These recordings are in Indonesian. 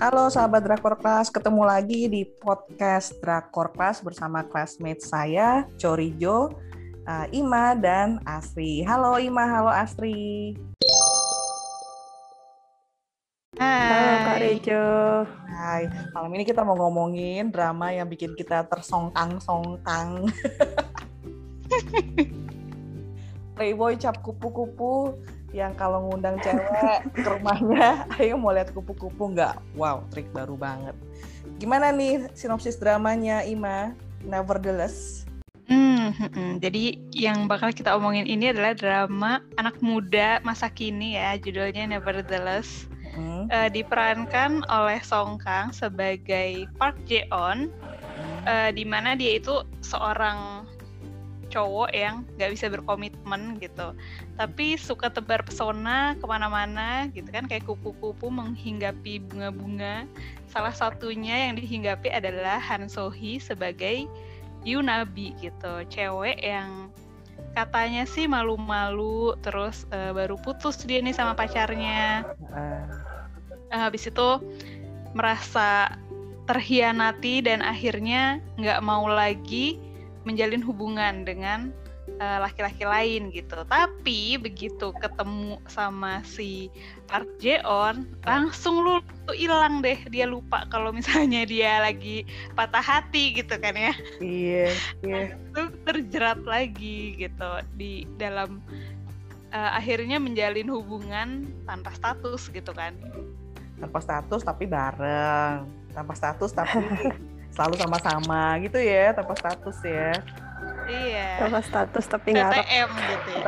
Halo sahabat Drakor Class, ketemu lagi di podcast Drakor Class bersama classmate saya, Corijo, uh, Ima, dan Astri. Halo Ima, halo Astri. Hai. Halo Kak Rejo. Hai, malam ini kita mau ngomongin drama yang bikin kita tersongkang-songkang. Playboy cap kupu-kupu yang kalau ngundang cewek ke rumahnya, ayo mau lihat kupu-kupu nggak? Wow, trik baru banget. Gimana nih sinopsis dramanya, Ima? Nevertheless. Hmm, hmm, hmm, jadi yang bakal kita omongin ini adalah drama anak muda masa kini ya, judulnya Nevertheless. Hmm. Uh, diperankan oleh Song Kang sebagai Park Jae-on, uh, di mana dia itu seorang cowok yang nggak bisa berkomitmen gitu. Tapi suka tebar pesona ke mana-mana gitu kan kayak kupu-kupu menghinggapi bunga-bunga. Salah satunya yang dihinggapi adalah Han Sohee sebagai Yunabi gitu. Cewek yang katanya sih malu-malu terus uh, baru putus dia nih sama pacarnya. Uh, habis itu merasa terhianati dan akhirnya nggak mau lagi menjalin hubungan dengan eh, laki-laki uh, lain gitu. Tapi begitu ketemu sama si Park Jeon, langsung lu tuh hilang deh. Dia lupa kalau misalnya dia lagi patah hati gitu kan ya. Iya, iya. Itu terjerat lagi gitu di dalam uh, akhirnya menjalin hubungan tanpa status gitu kan. Tanpa status tapi bareng. Tanpa status tapi selalu sama-sama gitu ya tanpa status ya. Iya. Tanpa status tapi nggak TTM gitu ya.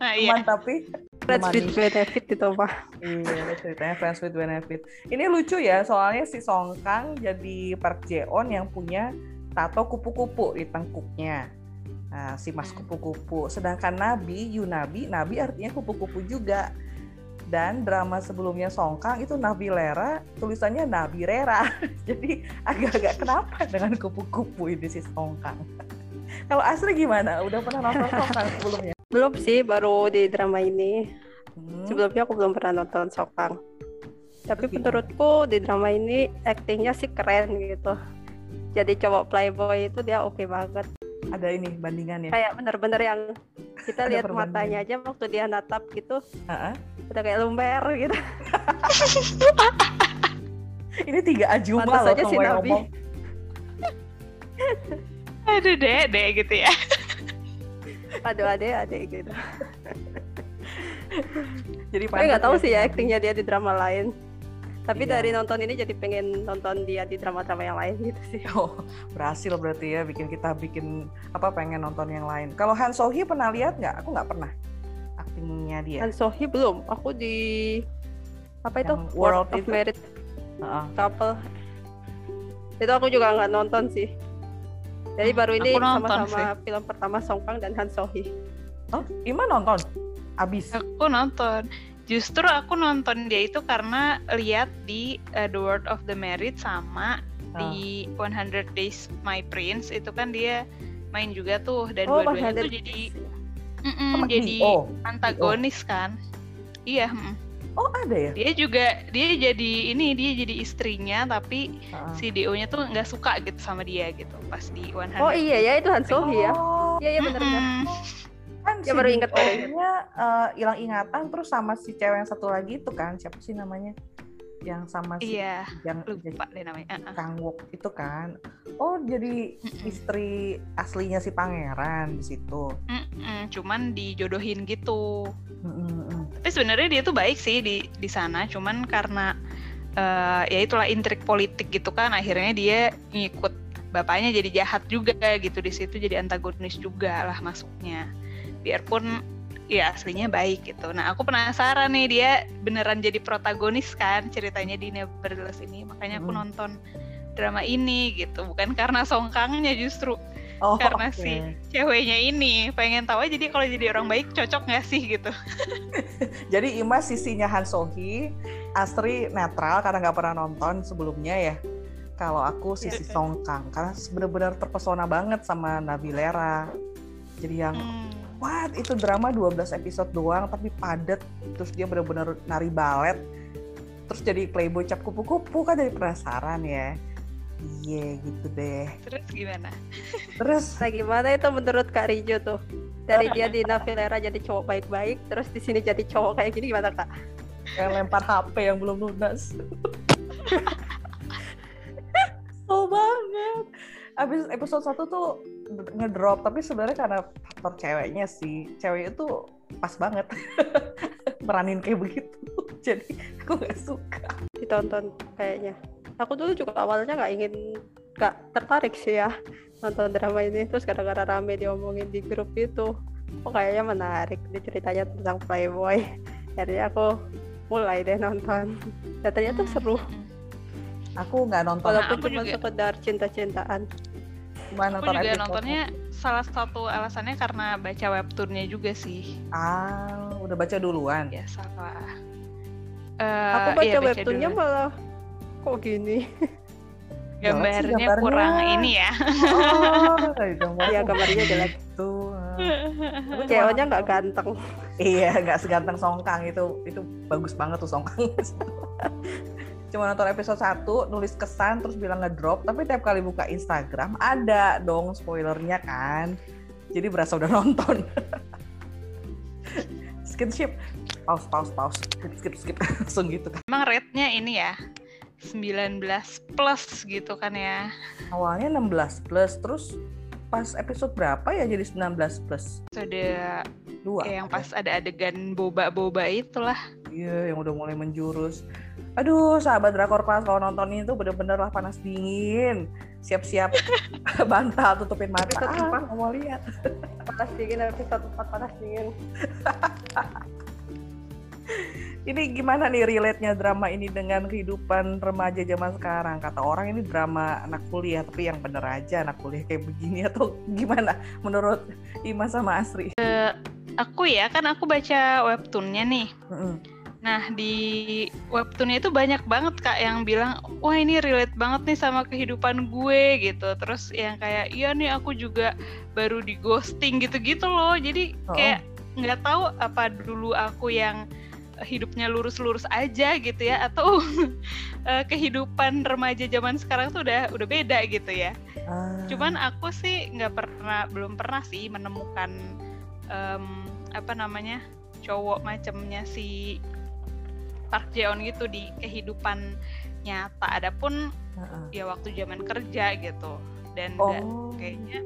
Nah, iya. tapi friends with benefit itu pak. Iya ceritanya friends with benefit. Ini lucu ya soalnya si Song Kang jadi Park Jeon yang punya tato kupu-kupu di tengkuknya. Nah, si Mas hmm. kupu-kupu. Sedangkan Nabi, Yunabi, Nabi artinya kupu-kupu juga dan drama sebelumnya Songkang itu Nabilera tulisannya Nabirera jadi agak-agak kenapa dengan kupu-kupu ini si Songkang? Kalau Asri gimana? Udah pernah nonton Songkang sebelumnya? Belum sih baru di drama ini. Hmm. sebelumnya aku belum pernah nonton Songkang. Tapi menurutku di drama ini aktingnya sih keren gitu. Jadi cowok playboy itu dia oke okay banget ada ini bandingannya. Kayak bener-bener yang kita lihat matanya aja waktu dia natap gitu. Uh-uh. udah kayak lumber gitu. Ini tiga ajuma Pantas loh aja si Nabi. ngomong. aduh deh deh gitu ya. Aduh adek adek gitu. Jadi nggak tahu sih ya aktingnya dia di drama lain tapi iya. dari nonton ini jadi pengen nonton dia di drama-drama yang lain gitu sih. Oh berhasil berarti ya bikin kita bikin apa pengen nonton yang lain. Kalau Han Sohee pernah lihat nggak? Aku nggak pernah aktingnya dia. Han Sohee belum. Aku di apa itu? World, World of Merit. Uh-uh. couple. Itu aku juga nggak nonton sih. Jadi baru ini sama-sama film pertama Song Kang dan Han Sohee oh Ima nonton? Abis? Aku nonton Justru aku nonton dia itu karena lihat di uh, The World of the Married sama oh. di 100 Days My Prince itu kan dia main juga tuh dan oh, dua-duanya tuh jadi mm -mm, oh, jadi oh. antagonis oh. kan. Iya. Mm. Oh ada ya? Dia juga dia jadi ini dia jadi istrinya tapi uh. si Do-nya tuh nggak suka gitu sama dia gitu pas di 100. Oh iya ya itu Han Sohee ya. Iya iya benar mm -mm kan ya, si baru inget nya uh, hilang ingatan terus sama si cewek yang satu lagi itu kan siapa sih namanya? Yang sama si iya, yang lupa deh namanya. uh -uh. Kang Wok itu kan. Oh jadi mm -mm. istri aslinya si pangeran di situ. Mm -mm, cuman dijodohin gitu. Mm -mm. tapi sebenarnya dia tuh baik sih di di sana cuman karena uh, ya itulah intrik politik gitu kan akhirnya dia ngikut bapaknya jadi jahat juga gitu di situ jadi antagonis juga lah masuknya biarpun ya aslinya baik gitu. Nah aku penasaran nih dia beneran jadi protagonis kan ceritanya di Nevertheless ini, makanya aku hmm. nonton drama ini gitu, bukan karena songkangnya justru. Oh, karena okay. si ceweknya ini pengen tahu aja jadi kalau jadi orang baik cocok nggak sih gitu. jadi Ima sisinya Han Sohee, Astri netral karena nggak pernah nonton sebelumnya ya. Kalau aku sisi Songkang karena benar-benar terpesona banget sama Nabilera. Jadi yang hmm what? Itu drama 12 episode doang tapi padat. Terus dia benar-benar nari balet. Terus jadi playboy cap kupu-kupu kan jadi penasaran ya. Iya gitu deh. Terus gimana? Terus? Nah gimana itu menurut Kak Rijo tuh? Dari dia di Navilera jadi cowok baik-baik terus di sini jadi cowok kayak gini gimana kak? Yang lempar HP yang belum lunas. so banget. Abis episode satu tuh ngedrop tapi sebenarnya karena faktor ceweknya sih. Cewek itu pas banget. Meranin kayak begitu. Jadi aku nggak suka. Ditonton kayaknya. Aku dulu juga awalnya nggak ingin nggak tertarik sih ya nonton drama ini. Terus gara-gara rame diomongin di grup itu oh kayaknya menarik dia ceritanya tentang playboy. Jadi aku mulai deh nonton. Dan ternyata seru. Aku nggak nonton. Walaupun nah, cuma juga... sekedar cinta-cintaan Gimana aku juga nontonnya salah satu alasannya karena baca webtoonnya juga sih ah udah baca duluan ya salah uh, aku baca iya, webtoonnya malah kok gini gambarnya, gambarnya kurang ini ya. Oh, iya gambarnya jelek. Tuh. Ceweknya nggak ganteng. iya, nggak seganteng Songkang itu. Itu bagus banget tuh Songkang. Cuma nonton episode 1, nulis kesan terus bilang ngedrop, tapi tiap kali buka Instagram ada dong spoilernya kan. Jadi berasa udah nonton. skip pause pause pause skip skip skip langsung gitu kan. Emang rate-nya ini ya 19 plus gitu kan ya. Awalnya 16 plus, terus pas episode berapa ya jadi 19 plus? Ada dua. Ya, yang pas ada adegan boba-boba itulah. Iya, yang udah mulai menjurus. Aduh, sahabat drakor pas kalau nonton itu bener-bener lah panas dingin. Siap-siap bantal tutupin mata. Episode ah, mau lihat. panas dingin episode 4 panas dingin. ini gimana nih relate-nya drama ini dengan kehidupan remaja zaman sekarang? Kata orang ini drama anak kuliah, tapi yang bener aja anak kuliah kayak begini atau gimana menurut Ima sama Asri? Uh, aku ya, kan aku baca webtoonnya nih. Mm -hmm. Nah di webtoonnya itu banyak banget kak yang bilang, wah ini relate banget nih sama kehidupan gue gitu. Terus yang kayak, iya nih aku juga baru di ghosting gitu-gitu loh. Jadi oh. kayak nggak tahu apa dulu aku yang hidupnya lurus-lurus aja gitu ya atau uh, kehidupan remaja zaman sekarang tuh udah udah beda gitu ya. Uh. Cuman aku sih nggak pernah belum pernah sih menemukan um, apa namanya cowok macamnya si Park Jeon gitu di kehidupan nyata. Adapun uh-uh. ya waktu zaman kerja gitu dan oh. gak, kayaknya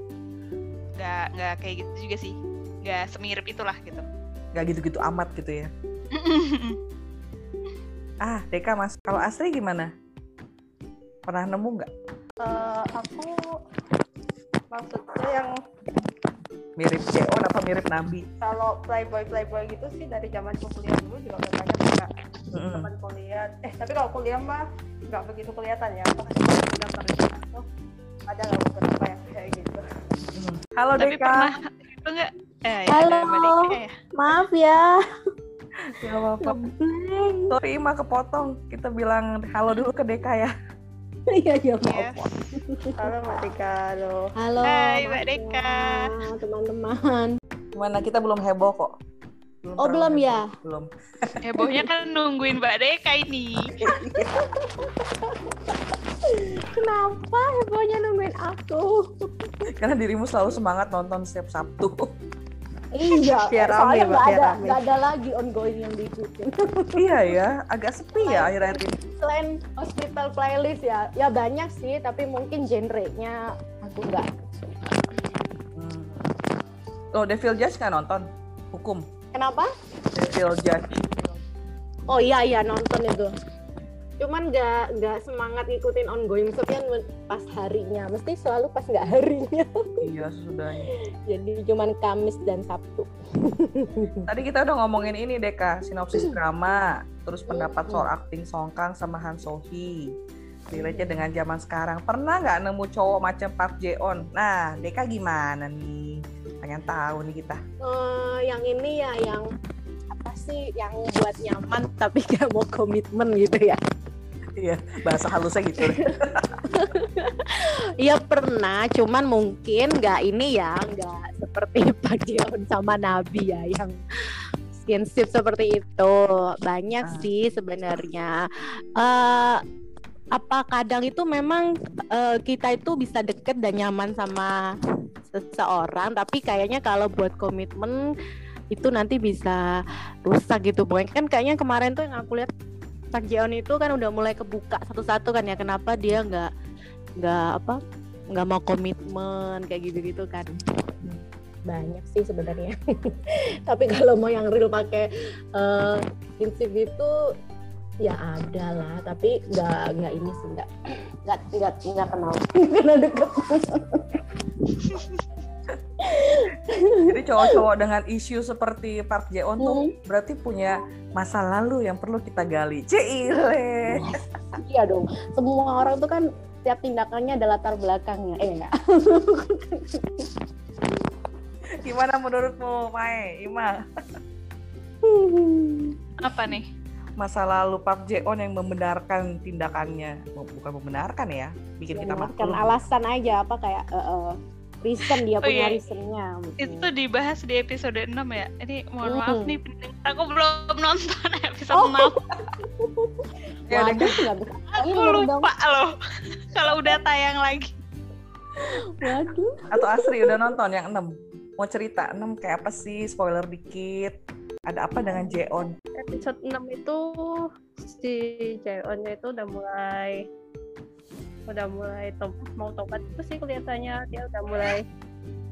nggak nggak kayak gitu juga sih nggak semirip itulah gitu nggak gitu-gitu amat gitu ya ah, Deka mas. Kalau Asri gimana? Pernah nemu nggak? Uh, aku maksudnya yang mirip Jeon apa mirip Nabi? Kalau playboy playboy gitu sih dari zaman kuliah dulu juga banyak nggak mm. zaman kuliah. Eh tapi kalau kuliah mah nggak begitu kelihatan ya. Sudah kerja tuh ada lah beberapa yang kayak gitu. Halo tapi Deka. Pernah itu nggak? Eh, ya, Halo. Ya. Maaf ya. Gak apa-apa. Sorry Ima kepotong. Kita bilang halo dulu ke Deka ya. Iya, iya, iya. Halo Mbak Deka, halo. Halo. Hai Mbak Deka. Teman-teman. Gimana kita belum heboh kok. Belum oh belum heboh. ya? Belum. Hebohnya kan nungguin Mbak Deka ini. Kenapa hebohnya nungguin aku? Karena dirimu selalu semangat nonton setiap Sabtu. Iya, biar rame, soalnya nggak ada nggak ada lagi ongoing yang diikutin. iya ya, agak sepi ya akhir-akhir ini. Selain hospital playlist ya, ya banyak sih, tapi mungkin genrenya aku nggak. Hmm. Oh, Devil Judge nggak nonton? Hukum. Kenapa? Devil Judge. Oh iya iya nonton itu cuman nggak nggak semangat ngikutin ongoing maksudnya pas harinya. Mesti selalu pas nggak harinya. Iya sudah jadi cuman Kamis dan Sabtu. Tadi kita udah ngomongin ini Deka sinopsis drama terus pendapat soal acting Songkang sama Han Sohee relate dengan zaman sekarang. Pernah nggak nemu cowok macam Park Jeon nah Deka gimana nih? Pengen tahu nih kita. Uh, yang ini ya yang sih yang buat nyaman tapi gak mau komitmen gitu ya Iya, bahasa halusnya gitu. Iya pernah, cuman mungkin nggak ini ya, nggak seperti Pak Dion sama Nabi ya yang skinship seperti itu banyak uh. sih sebenarnya uh, apa kadang itu memang uh, kita itu bisa deket dan nyaman sama seseorang tapi kayaknya kalau buat komitmen itu nanti bisa rusak gitu boy. Kan kayaknya kemarin tuh yang aku lihat Pak Jeon itu kan udah mulai kebuka satu-satu kan ya kenapa dia nggak nggak apa nggak mau komitmen kayak gitu-gitu kan. Banyak sih sebenarnya. Tapi kalau mau yang real pakai uh, prinsip itu ya ada lah. Tapi nggak nggak ini sih nggak nggak nggak nggak kenal. Karena deket jadi cowok-cowok dengan isu seperti Park Jae-on tuh hmm. berarti punya masa lalu yang perlu kita gali. Cile. iya dong. Semua orang tuh kan setiap tindakannya ada latar belakangnya. Eh enggak. Gimana menurutmu, Mae? Ima? Apa nih? Masa lalu Park Jae-on yang membenarkan tindakannya. Bukan membenarkan ya, bikin kita maklum. alasan aja apa kayak uh, uh, reason dia oh, punya iya. reasonnya itu dibahas di episode 6 ya ini mohon mm. maaf nih aku belum nonton episode oh. 6 ya Waduh, gak bisa. aku lupa loh kalau udah tayang lagi Waduh. Atau Asri udah nonton yang 6? Mau cerita 6 kayak apa sih? Spoiler dikit. Ada apa dengan Jeon? Episode 6 itu si Jeonnya itu udah mulai udah mulai top, mau tobat itu sih kelihatannya. Dia udah mulai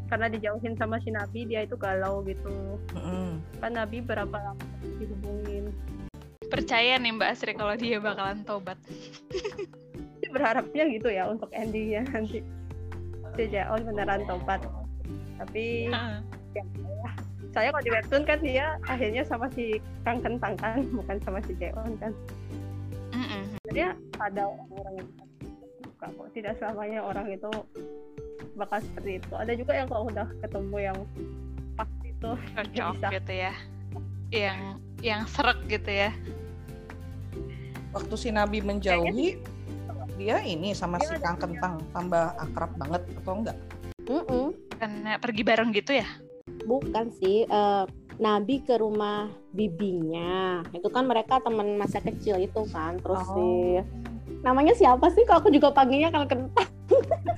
karena dijauhin sama si Nabi dia itu galau gitu. Mm-hmm. kan Nabi berapa lama dihubungin? Percaya nih Mbak Asri kalau dia bakalan tobat. Berharapnya gitu ya untuk endingnya nanti. Si Jaon beneran tobat. Tapi uh. ya, saya kalau di webtoon kan dia akhirnya sama si Kang Kentang kan bukan sama si Jaon kan. Mm-hmm. jadi ada orang-orang yang suka kok tidak selamanya orang itu bakal seperti itu ada juga yang kalau udah ketemu yang pas itu cocok bisa. gitu ya yang yang serak gitu ya waktu si Nabi menjauhi dia ini sama si Kang Kentang tambah akrab banget atau enggak? Mm -mm. Karena pergi bareng gitu ya? Bukan sih, uh, Nabi ke rumah bibinya. Itu kan mereka teman masa kecil itu kan. Terus oh. si namanya siapa sih? Kalau aku juga panggilnya kalau kentang.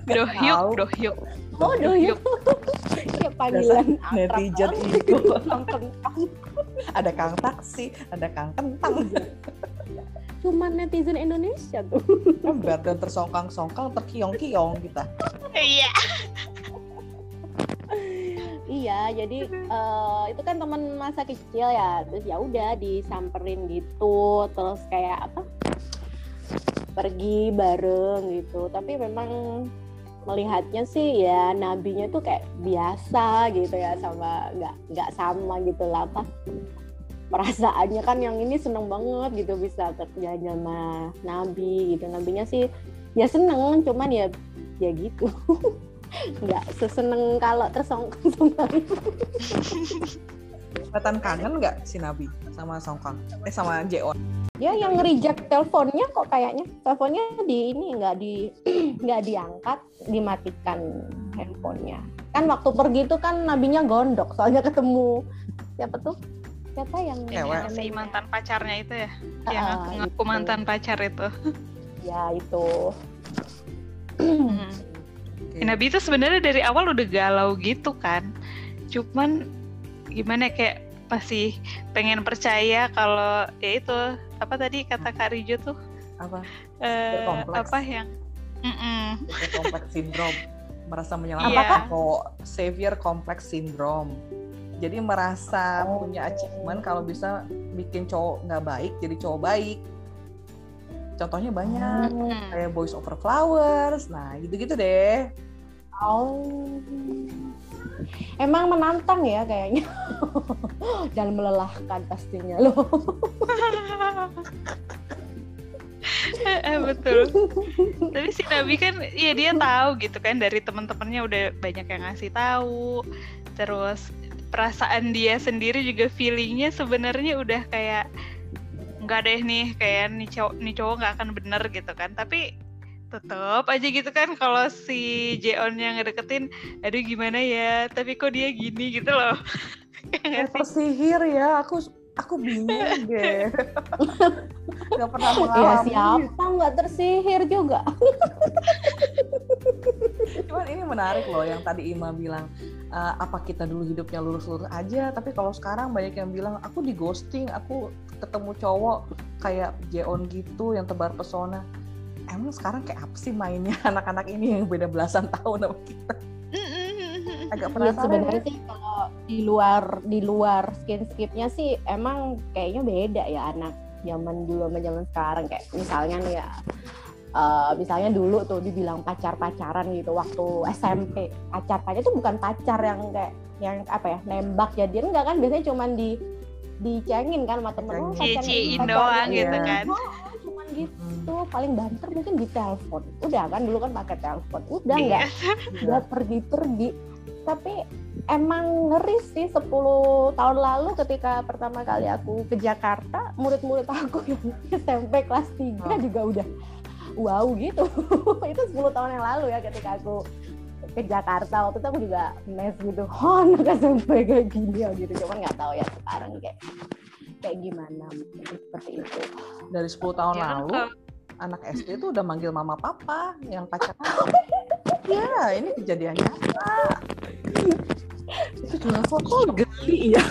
Dohyuk, Dohyuk. Oh, Dohyuk. ya panggilan netizen itu. ada Kang Taksi, ada Kang Kentang. Cuman netizen Indonesia tuh. Kan dan tersongkang-songkang, terkiong-kiong kita. Iya. iya, jadi uh, itu kan teman masa kecil ya. Terus ya udah disamperin gitu, terus kayak? Pergi bareng gitu. Tapi memang melihatnya sih ya nabinya tuh kayak biasa gitu ya sama nggak nggak sama gitu lah. Apa? Perasaannya kan yang ini seneng banget gitu bisa kerja sama nabi gitu. Nabinya sih ya seneng cuman ya ya gitu. Nggak seseneng kalau tersongkang-songkang kelihatan kangen nggak si nabi sama songkang eh sama jeon dia yang reject teleponnya kok kayaknya. Teleponnya di ini nggak di nggak diangkat dimatikan handphonenya. Kan waktu pergi itu kan nabinya gondok soalnya ketemu. Siapa tuh? Siapa yang Cewek. si mantan pacarnya itu ya? Uh, yang aku ngaku itu. mantan pacar itu. Ya itu. Hmm. Nabi itu sebenarnya dari awal udah galau gitu kan. Cuman gimana kayak masih pengen percaya kalau ya itu apa tadi kata Kak Rijo tuh? Apa? Uh, apa yang mm kompleks sindrom. Merasa menyelamatkan yeah. savior complex syndrome. Jadi merasa oh. punya achievement kalau bisa bikin cowok nggak baik jadi cowok baik. Contohnya banyak hmm. kayak boys over flowers. Nah gitu-gitu deh oh. Emang menantang ya kayaknya. Dan melelahkan pastinya loh. Eh, betul. Tapi si Nabi kan ya dia tahu gitu kan dari teman-temannya udah banyak yang ngasih tahu. Terus perasaan dia sendiri juga feelingnya sebenarnya udah kayak nggak deh nih kayak nih cowok nih cowok nggak akan bener gitu kan. Tapi tetep aja gitu kan kalau si Jeon yang ngedeketin aduh gimana ya? Tapi kok dia gini? gitu loh. Ya, tersihir ya aku aku bingung deh. Nggak pernah ya, mengalami. ya siapa nggak tersihir juga? Cuman ini menarik loh yang tadi Ima bilang uh, apa kita dulu hidupnya lurus-lurus aja? Tapi kalau sekarang banyak yang bilang aku di ghosting aku ketemu cowok kayak Jeon gitu yang tebar pesona emang sekarang kayak apa sih mainnya? Anak-anak ini yang beda belasan tahun sama kita. Agak penasaran ya, sebenarnya sih kalau di luar di luar skin skipnya sih emang kayaknya beda ya anak zaman dulu sama zaman sekarang. Kayak misalnya nih ya uh, misalnya dulu tuh dibilang pacar-pacaran gitu waktu SMP pacar pacar itu bukan pacar yang kayak yang apa ya nembak. Jadi enggak kan biasanya cuman di dicengin kan sama temen. Oh, ciin doang gitu kan. Oh, gitu. Paling banter mungkin di telepon. Udah kan dulu kan pakai telepon. Udah iya. udah pergi-pergi. Tapi emang ngeri sih 10 tahun lalu ketika pertama kali aku ke Jakarta murid-murid aku yang SMP kelas 3 oh. juga udah wow gitu. Itu 10 tahun yang lalu ya ketika aku ke Jakarta. Waktu itu aku juga mes gitu. Oh anak SMP kayak gini ya gitu. Cuman nggak tahu ya sekarang kayak kayak gimana? Seperti itu. Dari 10 tahun ya, lalu kan, anak SD itu udah manggil mama papa yang pacaran ya ini kejadiannya apa itu cuma foto geli ya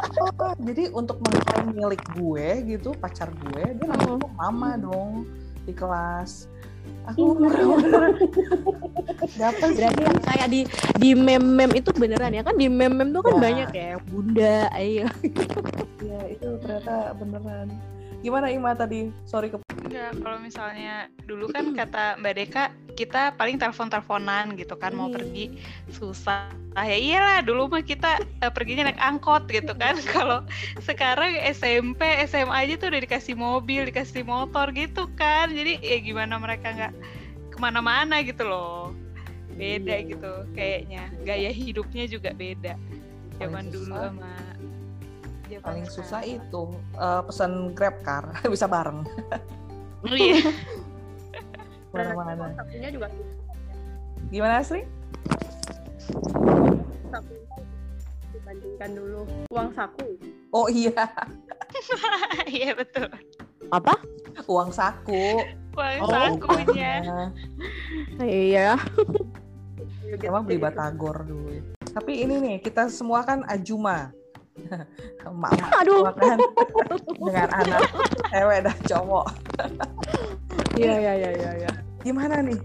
jadi untuk mengklaim milik gue gitu pacar gue dia namanya mama dong di kelas. Aku dapat berarti yang kayak di di mem mem itu beneran ya kan? Di mem mem tuh kan ya. banyak ya bunda ayo. ya itu ternyata beneran gimana Ima tadi sorry ke Enggak, kalau misalnya dulu kan kata Mbak Deka kita paling telepon-teleponan gitu kan mau iya. pergi susah. Ah ya iyalah dulu mah kita uh, perginya naik angkot gitu kan. Kalau sekarang SMP, SMA aja tuh udah dikasih mobil, dikasih motor gitu kan. Jadi ya gimana mereka nggak ke mana-mana gitu loh. Beda iya, gitu iya. kayaknya. Gaya hidupnya juga beda. Zaman dulu sama paling susah itu uh, pesan grab car bisa bareng. Oh iya. Mana-mana satunya juga gimana sih dibandingkan dulu uang saku. Oh iya. Iya betul. Apa? Uang saku. Uang oh, sakunya. Iya. Emang beli batagor dulu. Tapi ini nih kita semua kan ajuma mak Aduh. kan dengan anak cewek dan cowok. Iya iya iya iya ya. gimana nih?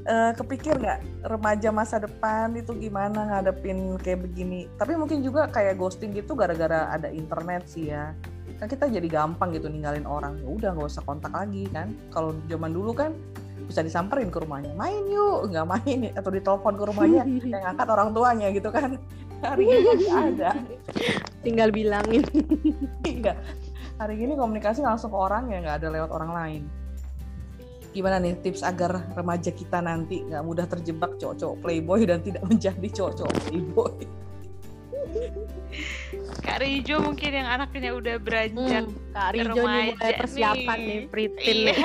Uh, kepikir nggak remaja masa depan itu gimana ngadepin kayak begini? Tapi mungkin juga kayak ghosting gitu gara-gara ada internet sih ya. Kan kita jadi gampang gitu ninggalin orang. Ya udah nggak usah kontak lagi kan. Kalau zaman dulu kan bisa disamperin ke rumahnya main yuk. Nggak main atau ditelepon ke rumahnya yang angkat orang tuanya gitu kan hari ini ada. Tinggal bilangin. Enggak hari ini komunikasi langsung ke orang ya nggak ada lewat orang lain. Gimana nih tips agar remaja kita nanti nggak mudah terjebak cowok-cowok playboy dan tidak menjadi cowok-cowok playboy? Kak Rijo mungkin yang anaknya udah beranjak hmm, Kak Rijo nih mulai persiapan nih, nih. Pritin iya. nih.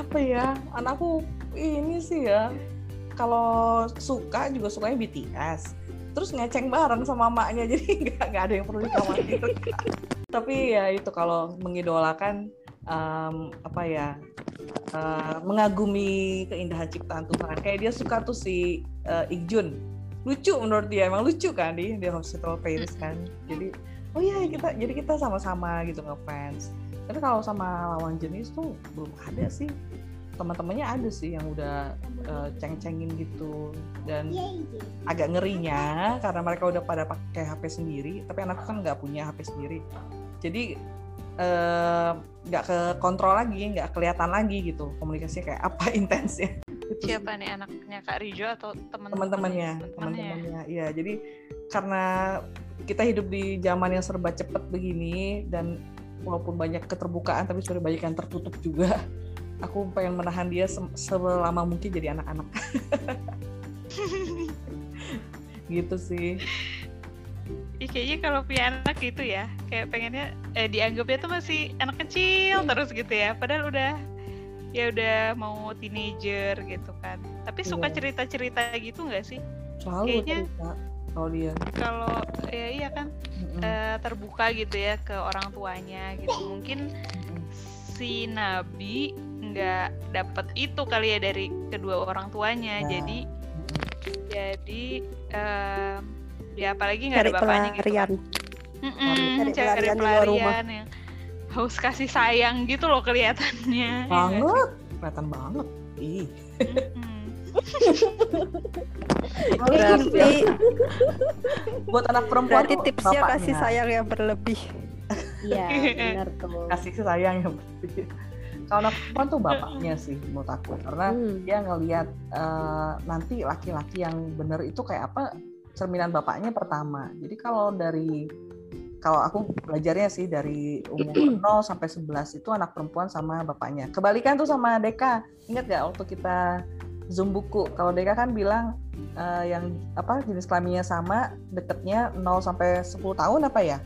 apa ya? Anakku ini sih ya kalau suka juga sukanya BTS terus ngeceng bareng sama maknya jadi nggak nggak ada yang perlu dikhawatir tapi ya itu kalau mengidolakan um, apa ya uh, mengagumi keindahan ciptaan Tuhan. Kayak dia suka tuh si uh, Ikjun. Lucu menurut dia emang lucu kan di dia hospital Paris kan. Jadi oh iya kita jadi kita sama-sama gitu ngefans. Tapi kalau sama lawan jenis tuh belum ada sih teman-temannya ada sih yang udah uh, ceng-cengin gitu. Dan iya, iya. agak ngerinya karena mereka udah pada pakai HP sendiri tapi anakku kan nggak punya HP sendiri. Jadi eh, nggak uh, ke kontrol lagi nggak kelihatan lagi gitu komunikasinya kayak apa intensnya. Siapa nih anaknya Kak Rijo atau teman-temannya teman-temannya iya. Jadi karena kita hidup di zaman yang serba cepet begini dan walaupun banyak keterbukaan tapi sudah banyak yang tertutup juga aku pengen menahan dia se selama mungkin jadi anak-anak gitu sih Ih, kayaknya kalau punya anak gitu ya kayak pengennya eh, dianggapnya tuh masih anak kecil hmm. terus gitu ya padahal udah ya udah mau teenager gitu kan tapi suka iya. cerita-cerita gitu nggak sih selalu kayaknya cerita. kalau dia kalau ya iya kan mm-hmm. uh, terbuka gitu ya ke orang tuanya gitu mungkin mm-hmm. si nabi nggak dapat itu kali ya dari kedua orang tuanya nah. jadi mm-hmm. jadi uh, ya apalagi nggak ada bapaknya gitu kan. Mm-mm, cari pelarian yang haus kasih sayang gitu loh kelihatannya banget kelihatan banget ih Berarti buat anak perempuan Berarti tipsnya bapaknya. kasih sayang yang berlebih. Iya, benar tuh. Kasih sayang yang berlebih. Kalau anak perempuan tuh bapaknya sih menurut aku karena hmm. dia ngelihat uh, nanti laki-laki yang bener itu kayak apa cerminan bapaknya pertama. Jadi kalau dari kalau aku belajarnya sih dari umur 0 sampai 11 itu anak perempuan sama bapaknya. Kebalikan tuh sama Deka. Ingat gak waktu kita zoom buku? Kalau Deka kan bilang uh, yang apa jenis kelaminnya sama, deketnya 0 sampai 10 tahun apa ya?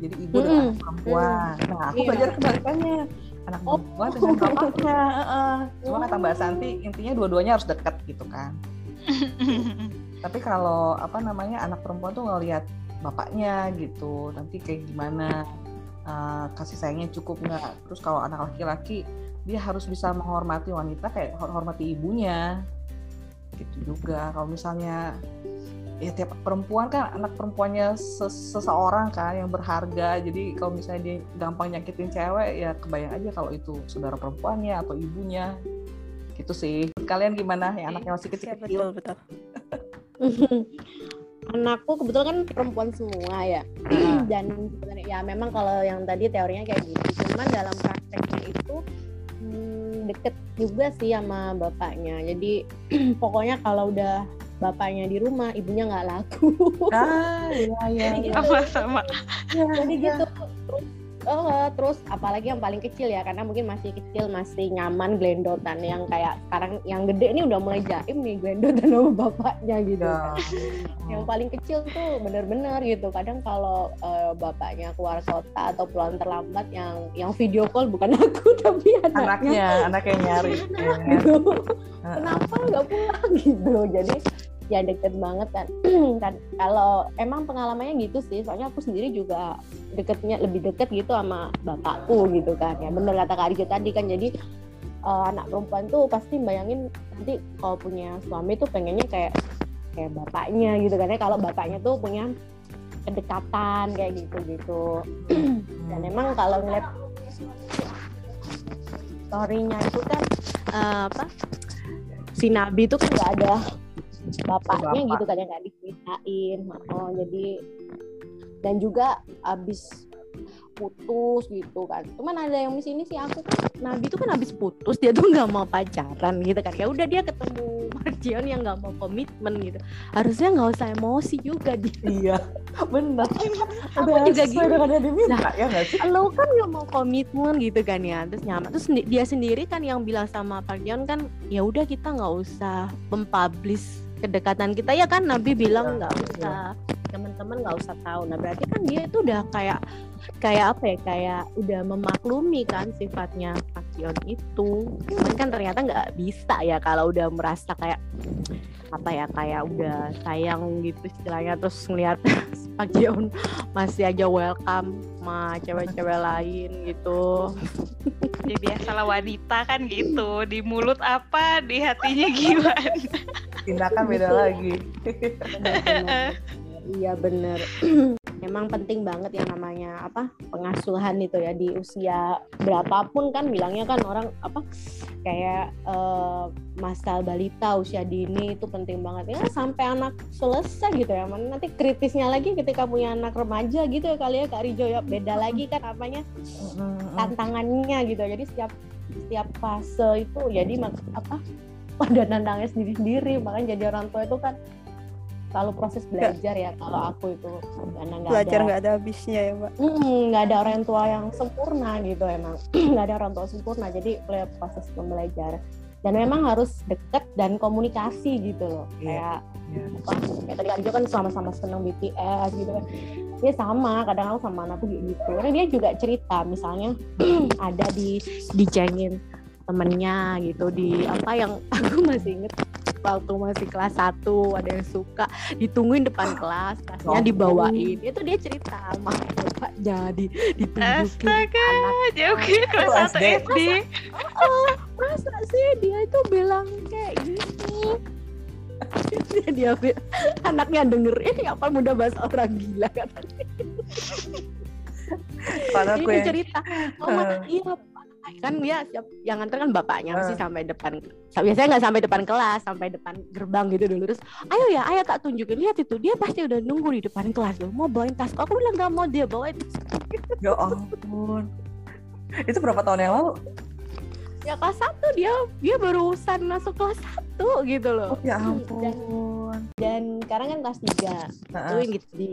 Jadi ibu hmm. dan anak perempuan. Nah, aku iya. belajar kebalikannya. Anak oh. perempuan dengan bapaknya. Uh, Cuma kata Mbak Santi, intinya dua-duanya harus deket gitu kan. Tapi kalau apa namanya anak perempuan tuh ngelihat bapaknya gitu nanti kayak gimana uh, kasih sayangnya cukup nggak terus kalau anak laki-laki dia harus bisa menghormati wanita kayak hormati ibunya gitu juga kalau misalnya ya tiap perempuan kan anak perempuannya seseorang kan yang berharga. Jadi kalau misalnya dia gampang nyakitin cewek ya kebayang aja kalau itu saudara perempuannya atau ibunya. Gitu sih. Kalian gimana? Yang anaknya masih kecil-kecil. betul betul. Anakku kebetulan kan perempuan semua ya. Dan sebenarnya ya memang kalau yang tadi teorinya kayak gitu. Cuman dalam prakteknya itu hmm, deket juga sih sama bapaknya. Jadi pokoknya kalau udah bapaknya di rumah ibunya nggak laku ah iya iya, sama sama ya, jadi gitu terus Oh, terus apalagi yang paling kecil ya karena mungkin masih kecil masih nyaman glendotan yang kayak sekarang yang gede ini udah mulai jaim nih glendotan sama bapaknya gitu. Ya. yang paling kecil tuh bener-bener gitu. Kadang kalau uh, bapaknya keluar kota atau pulang terlambat yang yang video call bukan aku tapi anaknya. Anaknya, anaknya nyari. gitu. Kenapa nggak pulang gitu. Jadi ya deket banget kan. Kan kalau emang pengalamannya gitu sih soalnya aku sendiri juga deketnya lebih deket gitu sama bapakku gitu kan. Ya bener kata Kak Arjo tadi kan jadi uh, anak perempuan tuh pasti bayangin nanti kalau punya suami tuh pengennya kayak kayak bapaknya gitu kan. Ya kalau bapaknya tuh punya kedekatan kayak gitu gitu dan emang kalau ngeliat storynya itu kan uh, apa si Nabi itu kan nggak ada bapaknya Bapak. gitu kan yang nggak diceritain oh jadi dan juga abis putus gitu kan. Cuman ada yang di sini sih aku Nabi itu kan habis putus dia tuh nggak mau pacaran gitu kan. Ya udah dia ketemu Marjion yang nggak mau komitmen gitu. Harusnya nggak usah emosi juga dia. Iya benar. Aku juga gitu. nah, ya gak sih? lo kan nggak mau komitmen gitu kan ya. Terus nyaman terus dia sendiri kan yang bilang sama Park Jion kan ya udah kita nggak usah mempublish kedekatan kita ya kan? Nabi bilang nggak usah teman-teman nggak usah tahu. Nah berarti kan dia itu udah kayak kayak apa ya? Kayak udah memaklumi kan sifatnya Pakion itu. Cuman kan ternyata nggak bisa ya kalau udah merasa kayak apa ya? Kayak udah sayang gitu istilahnya terus ngeliat Pakion masih aja welcome sama cewek-cewek lain gitu. Ya biasalah wanita kan gitu. Di mulut apa? Di hatinya gimana tindakan beda lagi. Iya bener. Memang penting banget yang namanya apa pengasuhan itu ya. Di usia berapapun kan bilangnya kan orang apa kayak uh, masa balita usia dini itu penting banget. Ya sampai anak selesai gitu ya. Mana nanti kritisnya lagi ketika punya anak remaja gitu ya kali ya Kak Rijo ya. Beda lagi kan apanya tantangannya gitu. Jadi setiap setiap fase itu jadi apa pada nandangnya sendiri-sendiri. Makanya jadi orang tua itu kan selalu proses belajar ya kalau aku itu. Karena nggak belajar nggak ada, habisnya ya mbak? Nggak ada orang tua yang sempurna gitu emang. Nggak ada orang tua sempurna jadi proses pembelajaran dan memang harus deket dan komunikasi gitu loh. Yeah. kayak yeah. apa kayak tadi Arjo kan sama-sama seneng BTS gitu kan. Dia sama kadang aku sama anakku gitu. Karena dia juga cerita misalnya ada di dicengin temennya gitu di apa yang aku masih inget waktu masih kelas 1 ada yang suka ditungguin depan kelas kelasnya dibawain. Itu dia cerita sama bapak jadi ditunjukin astaga jauh kelas satu SD. Oh, masa sih dia itu bilang kayak gini? Dia, dia anaknya denger ini apa muda bahasa orang gila? Katanya Padahal ini cerita mama uh. iya kan dia siap yang nganter kan bapaknya uh. sih sampai depan biasanya nggak sampai depan kelas sampai depan gerbang gitu dulu. Terus ayo ya ayo tak tunjukin. Lihat itu dia pasti udah nunggu di depan kelas loh mau bawain tas aku bilang nggak mau dia bawain ya ampun. Itu berapa tahun yang lalu ya kelas satu dia dia barusan masuk kelas satu gitu loh. Oh, ya ampun. dan, dan sekarang kan kelas tiga. Uh-uh. itu gitu di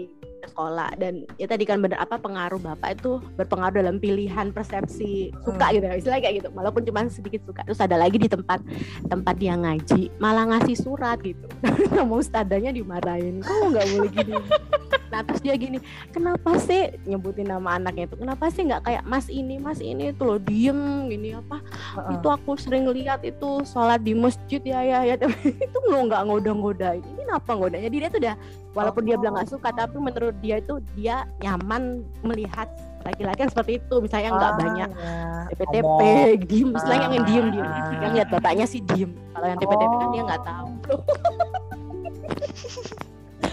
sekolah. Dan ya tadi kan bener apa pengaruh bapak itu berpengaruh dalam pilihan persepsi suka hmm. gitu ya istilahnya kayak gitu. Walaupun cuma sedikit suka. Terus ada lagi di tempat tempat dia ngaji malah ngasih surat gitu. Mau ustadanya dimarahin. Kamu nggak boleh gini nah terus dia gini kenapa sih? Nyebutin nama anaknya itu kenapa sih nggak kayak mas ini mas ini? Itu loh diem gini apa? Uh-uh. itu aku sering lihat itu sholat di masjid ya ya ya. Itu lo nggak ngoda-ngodain. Ini apa ngodanya? Dia tuh udah walaupun oh. dia bilang nggak suka tapi menurut dia itu dia nyaman melihat laki-laki yang seperti itu. Misalnya nggak ah, banyak ya. TPTP diem. Misalnya yang diem diem. Ah. yang lihat bapaknya sih diem. Kalau yang TPTP oh. kan dia nggak tahu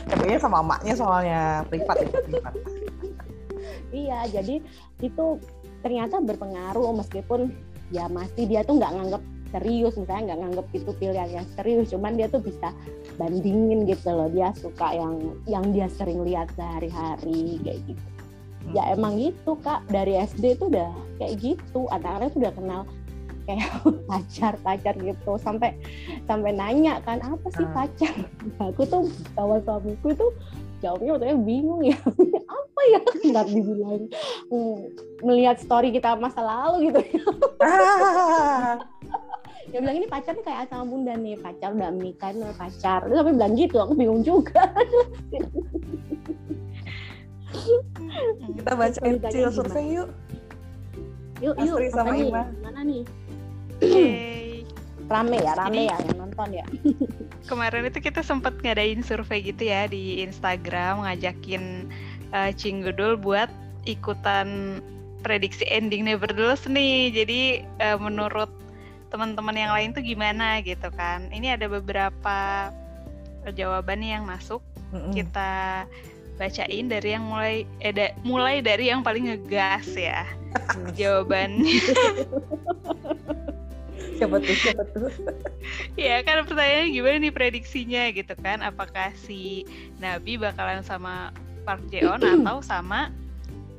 TPTP sama emaknya soalnya privat itu privat. Iya jadi itu ternyata berpengaruh meskipun ya masih dia tuh nggak nganggap serius misalnya nggak nganggap itu pilihan yang serius cuman dia tuh bisa bandingin gitu loh. Dia suka yang yang dia sering lihat sehari-hari kayak gitu. Ya hmm. emang gitu kak. Dari SD tuh udah kayak gitu anak-anak tuh udah kenal kayak pacar pacar gitu. Sampai sampai nanya kan apa sih ah. pacar? Aku tuh kawan suamiku tuh jawabnya waktu bingung ya. Apa ya? Nggak dibilang hmm, melihat story kita masa lalu gitu. Ya dia bilang ini pacarnya kayak sama bunda nih pacar udah menikah nih pacar. Terus sampai bilang gitu aku bingung juga. Kita bacain hasil survei yuk. Yuk yuk Astri sama nih? Ima. Mana nih okay. rame ya rame ini, ya yang nonton ya kemarin itu kita sempat ngadain survei gitu ya di Instagram ngajakin uh, Cinggudul buat ikutan prediksi ending Nevertheless nih jadi uh, menurut teman-teman yang lain tuh gimana gitu kan. Ini ada beberapa jawaban yang masuk. Mm-hmm. Kita bacain dari yang mulai eh, da, mulai dari yang paling ngegas ya. Jawabannya. siapa tuh siapa tuh ya kan pertanyaannya gimana nih prediksinya gitu kan apakah si Nabi bakalan sama Park Jeon atau sama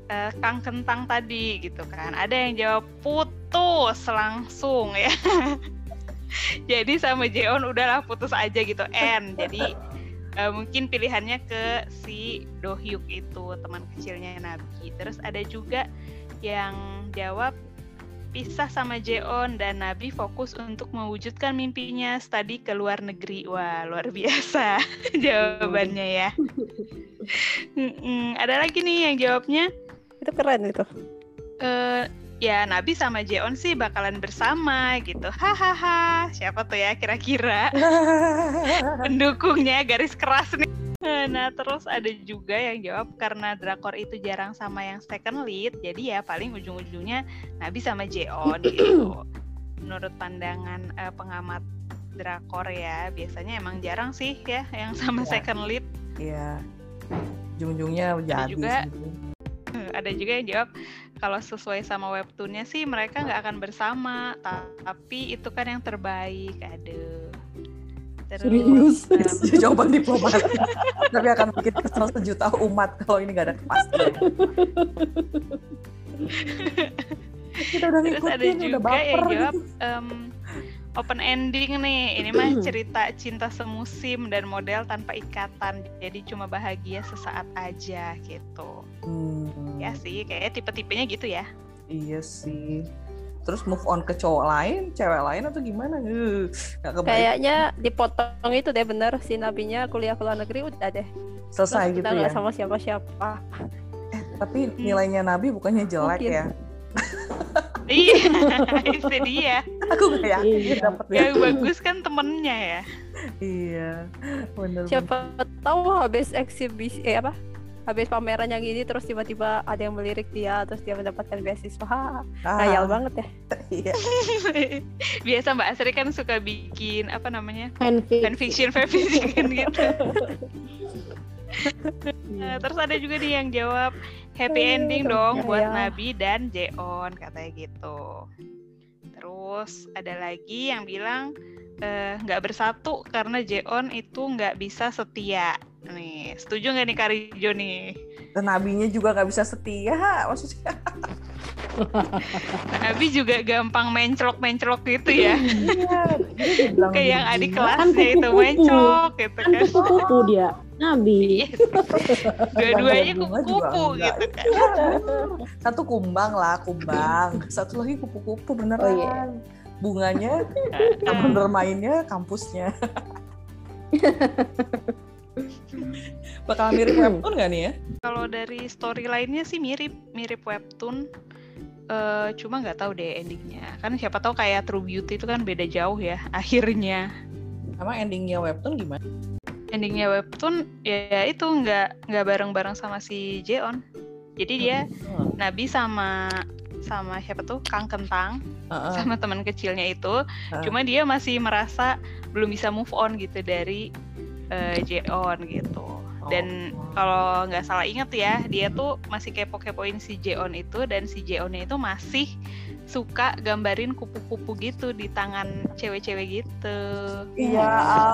uh, Kang Kentang tadi gitu kan ada yang jawab put putus langsung ya. Jadi sama Jeon udahlah putus aja gitu N. Jadi uh, mungkin pilihannya ke si Dohyuk itu teman kecilnya Nabi. Terus ada juga yang jawab pisah sama Jeon dan Nabi fokus untuk mewujudkan mimpinya studi ke luar negeri. Wah, luar biasa jawabannya ya. ada lagi nih yang jawabnya. Itu keren itu. Uh, ya Nabi sama Jeon sih bakalan bersama gitu. Hahaha. Siapa tuh ya kira-kira pendukungnya garis keras nih. Nah terus ada juga yang jawab karena drakor itu jarang sama yang second lead, jadi ya paling ujung-ujungnya Nabi sama Jeon gitu. Menurut pandangan uh, pengamat drakor ya, biasanya emang jarang sih ya yang sama ya. second lead. Iya. Ujung-ujungnya jadi. juga, ada juga yang jawab kalau sesuai sama webtoonnya sih mereka nggak akan bersama tapi itu kan yang terbaik aduh Terus, Serius? Um, jawaban diplomat tapi akan bikin kesal sejuta umat kalau ini nggak ada kepastian kita udah Terus ada juga udah baper yang jawab um, open ending nih. Ini mah cerita cinta semusim dan model tanpa ikatan. Jadi cuma bahagia sesaat aja gitu. Hmm. Ya sih, kayaknya tipe-tipenya gitu ya. Iya sih. Terus move on ke cowok lain, cewek lain atau gimana? Uh, Kayaknya dipotong itu deh bener si nabinya kuliah ke luar negeri udah deh. Selesai Terus gitu kita ya. sama siapa-siapa. Eh, tapi nilainya Nabi bukannya jelek Mungkin. ya? iya itu dia aku gak yakin iya. dapat yang bagus kan temennya ya iya bener siapa tahu habis eksibisi eh apa habis pameran yang ini terus tiba-tiba ada yang melirik dia terus dia mendapatkan beasiswa ah. khayal banget ya iya. biasa mbak Asri kan suka bikin apa namanya fanfiction fanfiction gitu nah, terus ada juga nih yang jawab happy ending dong buat ya. Nabi dan Jeon katanya gitu terus ada lagi yang bilang eh, nggak uh, bersatu karena Jeon itu nggak bisa setia Nih, setuju nggak nih Karijo nih? Dan nabinya juga nggak bisa setia, maksudnya. Nabi juga gampang menclok-menclok gitu ya. Iya, Kayak yang adik kelasnya kan itu menclok gitu kan. Kupu-kupu dia. Nabi. Yes. Dua-duanya kupu-kupu gitu kan. Satu kumbang lah, kumbang. Satu lagi kupu-kupu beneran. Oh, iya. Bunganya, bener mainnya kampusnya. Bakal mirip webtoon gak nih ya? Kalau dari story lainnya sih mirip, mirip webtoon. Uh, cuma nggak tahu deh endingnya. Kan siapa tahu kayak True Beauty itu kan beda jauh ya akhirnya. Sama endingnya webtoon gimana? Endingnya webtoon ya itu nggak nggak bareng-bareng sama si Jeon. Jadi dia hmm. Nabi sama sama siapa tuh Kang Kentang uh -uh. sama teman kecilnya itu. Uh. Cuma dia masih merasa belum bisa move on gitu dari uh, Jeon gitu. Dan oh. kalau nggak salah inget ya, dia tuh masih kepo-kepoin si Jeon itu dan si Jeonnya itu masih suka gambarin kupu-kupu gitu di tangan cewek-cewek gitu. Iya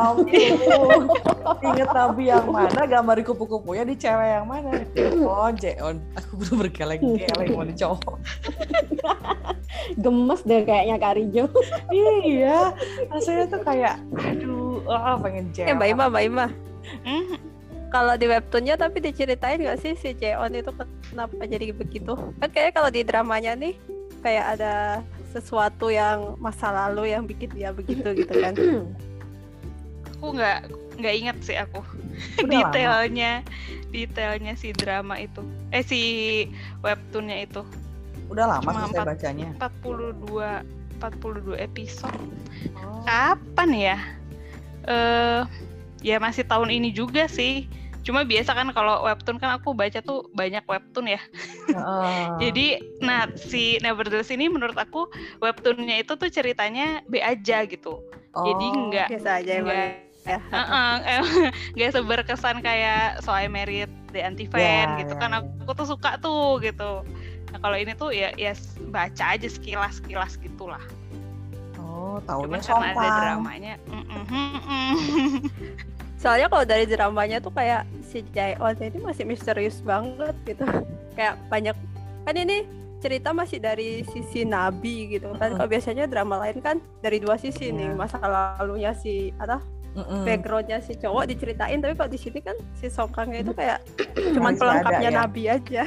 ampun. Ingat Nabi yang mana gambar kupu-kupunya di cewek yang mana? Oh Jeon. Aku belum berkeleng-keleng mau cowok. Gemes deh kayaknya Karijo. iya. Rasanya tuh kayak aduh, oh, pengen Jeon. Ya Mbak Ima, Mbak Ima. Mm kalau di webtoonnya tapi diceritain gak sih si Jeon itu kenapa jadi begitu? Kan kayaknya kalau di dramanya nih kayak ada sesuatu yang masa lalu yang bikin dia begitu gitu kan. Aku nggak nggak inget sih aku. Detailnya lama. detailnya si drama itu. Eh si webtoonnya itu. Udah lama Cuma saya bacanya. 42 42 episode. Oh. kapan ya? Eh uh, ya masih tahun ini juga sih Cuma biasa kan kalau webtoon kan aku baca tuh banyak webtoon ya. Oh. Jadi nah si Nevertheless ini menurut aku webtoonnya itu tuh ceritanya B aja gitu. Oh. Jadi nggak biasa aja enggak, ya. Uh -uh, gak seberkesan kayak So I Married the Anti Fan yeah, gitu yeah, kan aku, aku tuh suka tuh gitu. Nah kalau ini tuh ya ya baca aja sekilas sekilas gitulah. Oh, tahunya karena ada dramanya. Mm -mm, soalnya kalau dari dramanya tuh kayak si Jaeon ini masih misterius banget gitu. Kayak banyak kan ini cerita masih dari sisi nabi gitu kan. Kalau biasanya drama lain kan dari dua sisi yeah. nih masa lalunya si atau backgroundnya si cowok diceritain tapi kalau di sini kan si Songkangnya itu kayak cuman pelengkapnya ya? nabi aja.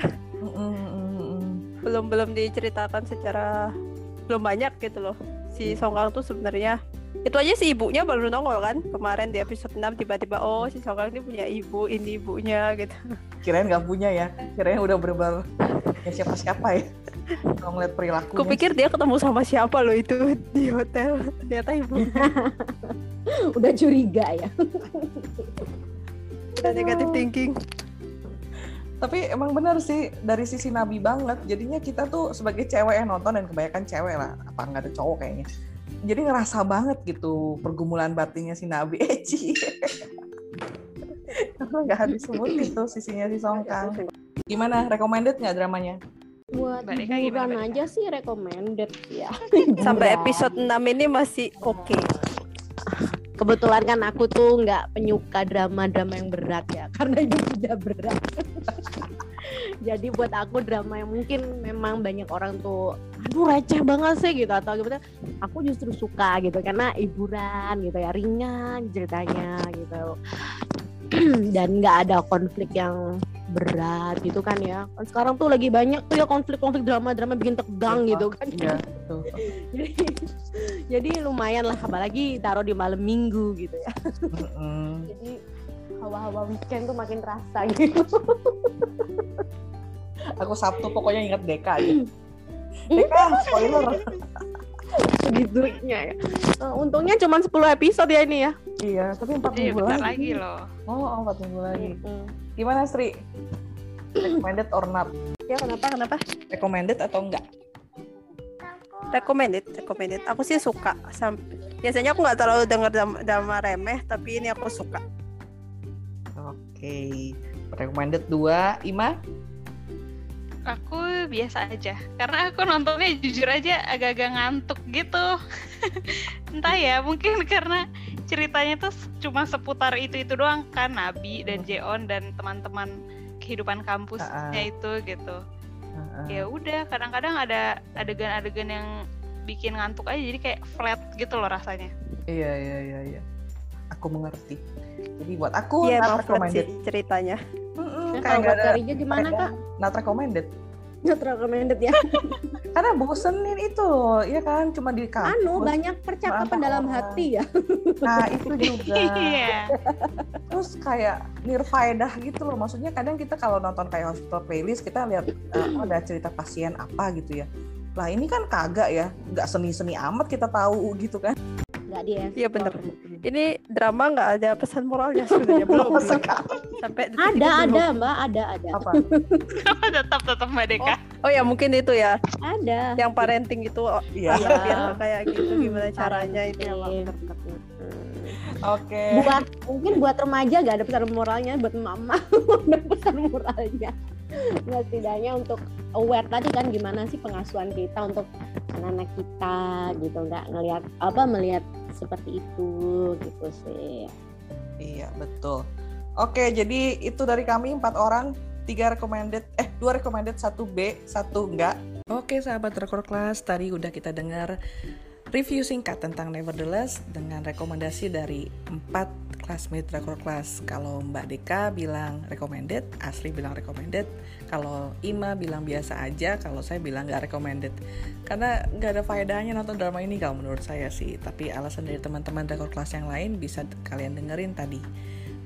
Belum belum diceritakan secara belum banyak gitu loh. Si Songkang tuh sebenarnya itu aja si ibunya baru nongol kan kemarin di episode 6 tiba-tiba oh si Sokang ini punya ibu ini ibunya gitu. Kirain nggak punya ya kirain udah berubah. Ya siapa-siapa ya kalau ngeliat perilakunya. Kupikir dia ketemu sama siapa loh itu di hotel ternyata ibu. Udah curiga ya. Udah negatif thinking. Tapi emang benar sih dari sisi nabi banget. Jadinya kita tuh sebagai cewek yang nonton dan kebanyakan cewek lah. Apa nggak ada cowok kayaknya jadi ngerasa banget gitu pergumulan batinnya si Nabi. Eci karena nggak habis sebut itu sisinya si Songkang. Gimana? Recommended nggak dramanya? Buat hiburan aja sih recommended ya. Sampai episode 6 ini masih oke. Okay. kebetulan kan aku tuh nggak penyuka drama-drama yang berat ya karena itu sudah berat jadi buat aku drama yang mungkin memang banyak orang tuh aduh receh banget sih gitu atau gimana aku justru suka gitu karena hiburan gitu ya ringan ceritanya gitu. Dan nggak ada konflik yang berat gitu kan ya. Kan sekarang tuh lagi banyak tuh ya konflik-konflik drama-drama bikin tegang ya, gitu kan. Ya, jadi jadi lumayan lah apalagi taruh di malam minggu gitu ya. Jadi hawa-hawa weekend tuh makin terasa gitu aku Sabtu pokoknya ingat Deka aja Deka, spoiler. Segitunya ya. Uh, untungnya cuma 10 episode ya ini ya. Iya, tapi 4 minggu lagi. lagi loh. Oh, 4 minggu lagi. Hmm. Gimana Sri? Recommended or not? Ya kenapa kenapa? Recommended atau enggak? Recommended, recommended. Aku sih suka. Sampai biasanya aku nggak terlalu dengar drama remeh, tapi ini aku suka. Oke, okay. recommended dua, Ima? Aku biasa aja, karena aku nontonnya jujur aja agak-agak ngantuk gitu. Entah ya, mungkin karena ceritanya tuh cuma seputar itu itu doang kan, Nabi dan Jeon dan teman-teman kehidupan kampusnya uh itu gitu. Ya udah kadang-kadang ada adegan-adegan yang bikin ngantuk aja jadi kayak flat gitu loh rasanya. Iya iya iya iya. Aku mengerti. Jadi buat aku yeah, not recommended. ceritanya kayak gak ada gimana kak? Not recommended. Not recommended ya? Karena bosenin itu ya kan? Cuma di kampus. Anu banyak percakapan dalam orang. hati ya? Nah itu juga. Iya. terus kayak nirfaedah gitu loh. Maksudnya kadang kita kalau nonton kayak hospital playlist kita lihat uh, ada cerita pasien apa gitu ya lah ini kan kagak ya. Nggak seni-seni amat kita tahu gitu kan. Nggak dia. Iya bener. Ini drama nggak ada pesan moralnya sebenarnya belum. Sampai ada ada mbak. Ada ada. Apa? Tetap tetap mbak Deka. Oh, oh ya mungkin itu ya. Ada. Yang parenting itu oh, iya. biar kayak gitu gimana caranya itu. Ya Oke. Okay. Buat mungkin buat remaja gak ada pesan moralnya, buat mama ada pesan moralnya. Nggak setidaknya untuk aware tadi kan gimana sih pengasuhan kita untuk anak-anak kita gitu, nggak ngelihat apa melihat seperti itu gitu sih. Iya betul. Oke, jadi itu dari kami empat orang, tiga recommended, eh dua recommended, satu B, satu enggak. Oke sahabat rekor kelas, tadi udah kita dengar review singkat tentang Nevertheless dengan rekomendasi dari empat classmate rekor kelas. Kalau Mbak Deka bilang recommended, Asri bilang recommended, kalau Ima bilang biasa aja, kalau saya bilang nggak recommended. Karena nggak ada faedahnya nonton drama ini kalau menurut saya sih. Tapi alasan dari teman-teman rekor kelas yang lain bisa kalian dengerin tadi.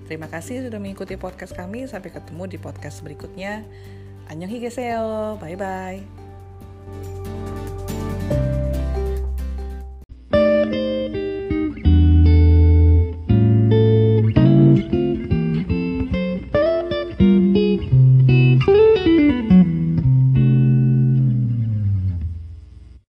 Terima kasih sudah mengikuti podcast kami. Sampai ketemu di podcast berikutnya. Annyeonghaseyo. Bye bye.